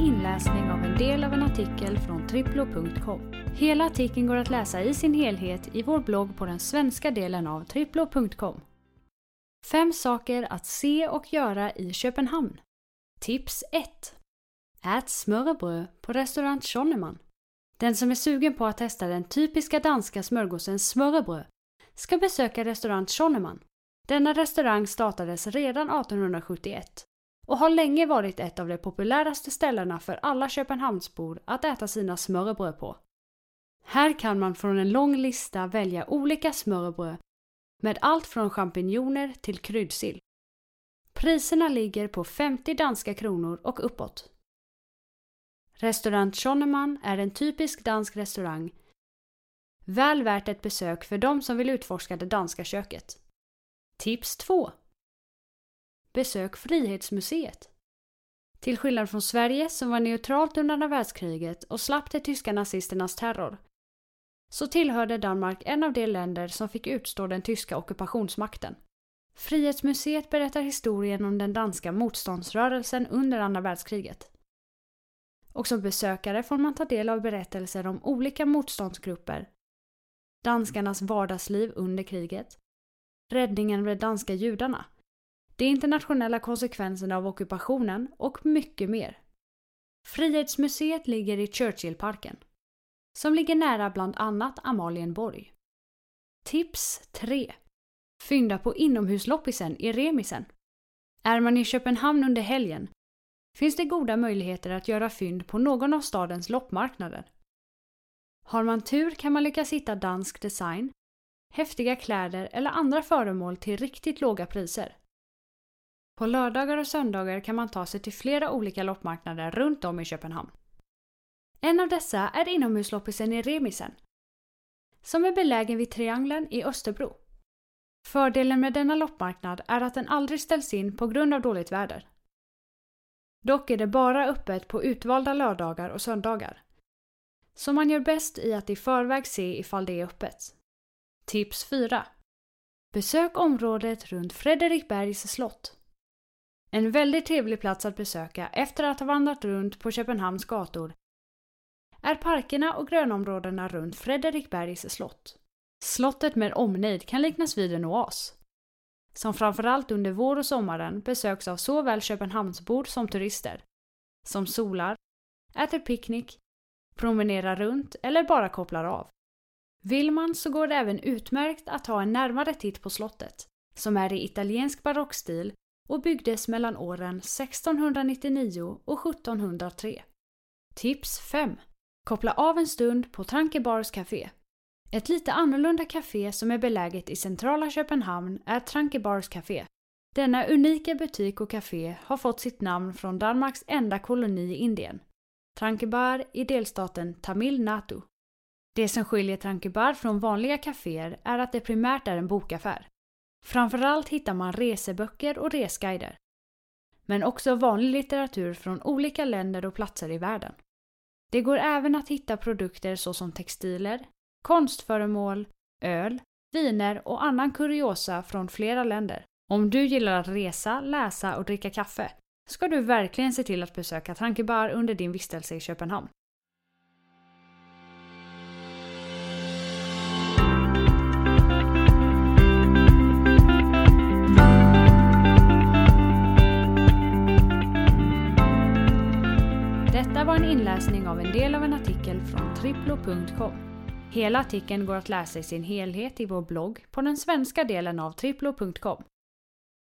inläsning av en del av en artikel från triplo.com. Hela artikeln går att läsa i sin helhet i vår blogg på den svenska delen av triplo.com. Fem saker att se och göra i Köpenhamn. Tips 1. Ät smörrebröd på restaurang Schonneman. Den som är sugen på att testa den typiska danska smörgåsen smörrebröd ska besöka restaurang Schonneman. Denna restaurang startades redan 1871 och har länge varit ett av de populäraste ställena för alla Köpenhamnsbor att äta sina smörrebröd på. Här kan man från en lång lista välja olika smörrebröd med allt från champinjoner till kryddsill. Priserna ligger på 50 danska kronor och uppåt. Restaurang Schonneman är en typisk dansk restaurang. Väl värt ett besök för de som vill utforska det danska köket. Tips 2. Besök Frihetsmuseet. Till skillnad från Sverige som var neutralt under andra världskriget och slapp de tyska nazisternas terror så tillhörde Danmark en av de länder som fick utstå den tyska ockupationsmakten. Frihetsmuseet berättar historien om den danska motståndsrörelsen under andra världskriget. Och som besökare får man ta del av berättelser om olika motståndsgrupper, danskarnas vardagsliv under kriget, räddningen av de danska judarna, de internationella konsekvenserna av ockupationen och mycket mer. Frihetsmuseet ligger i Churchillparken som ligger nära bland annat Amalienborg. Tips 3. Fynda på inomhusloppisen i Remisen. Är man i Köpenhamn under helgen finns det goda möjligheter att göra fynd på någon av stadens loppmarknader. Har man tur kan man lyckas hitta dansk design, häftiga kläder eller andra föremål till riktigt låga priser. På lördagar och söndagar kan man ta sig till flera olika loppmarknader runt om i Köpenhamn. En av dessa är inomhusloppisen i Remisen, som är belägen vid Triangeln i Österbro. Fördelen med denna loppmarknad är att den aldrig ställs in på grund av dåligt väder. Dock är det bara öppet på utvalda lördagar och söndagar. Så man gör bäst i att i förväg se ifall det är öppet. Tips 4. Besök området runt Fredrikbergs slott. En väldigt trevlig plats att besöka efter att ha vandrat runt på Köpenhamns gator är parkerna och grönområdena runt Fredrikbergs slott. Slottet med omnejd kan liknas vid en oas. Som framförallt under vår och sommaren besöks av såväl Köpenhamnsbor som turister. Som solar, äter picknick, promenerar runt eller bara kopplar av. Vill man så går det även utmärkt att ta en närmare titt på slottet, som är i italiensk barockstil och byggdes mellan åren 1699 och 1703. Tips 5 Koppla av en stund på Trankebars Café. Ett lite annorlunda café som är beläget i centrala Köpenhamn är Trankebars Café. Denna unika butik och café har fått sitt namn från Danmarks enda koloni i Indien. Trankebar i delstaten Tamil Nadu. Det som skiljer Trankebar från vanliga kaféer är att det primärt är en bokaffär. Framförallt hittar man reseböcker och resguider. Men också vanlig litteratur från olika länder och platser i världen. Det går även att hitta produkter såsom textiler, konstföremål, öl, viner och annan kuriosa från flera länder. Om du gillar att resa, läsa och dricka kaffe ska du verkligen se till att besöka Tankebar under din vistelse i Köpenhamn. Var av en del av en artikel från triplo.com. Hela artikeln går att läsa i sin helhet i vår blogg på den svenska delen av triplo.com.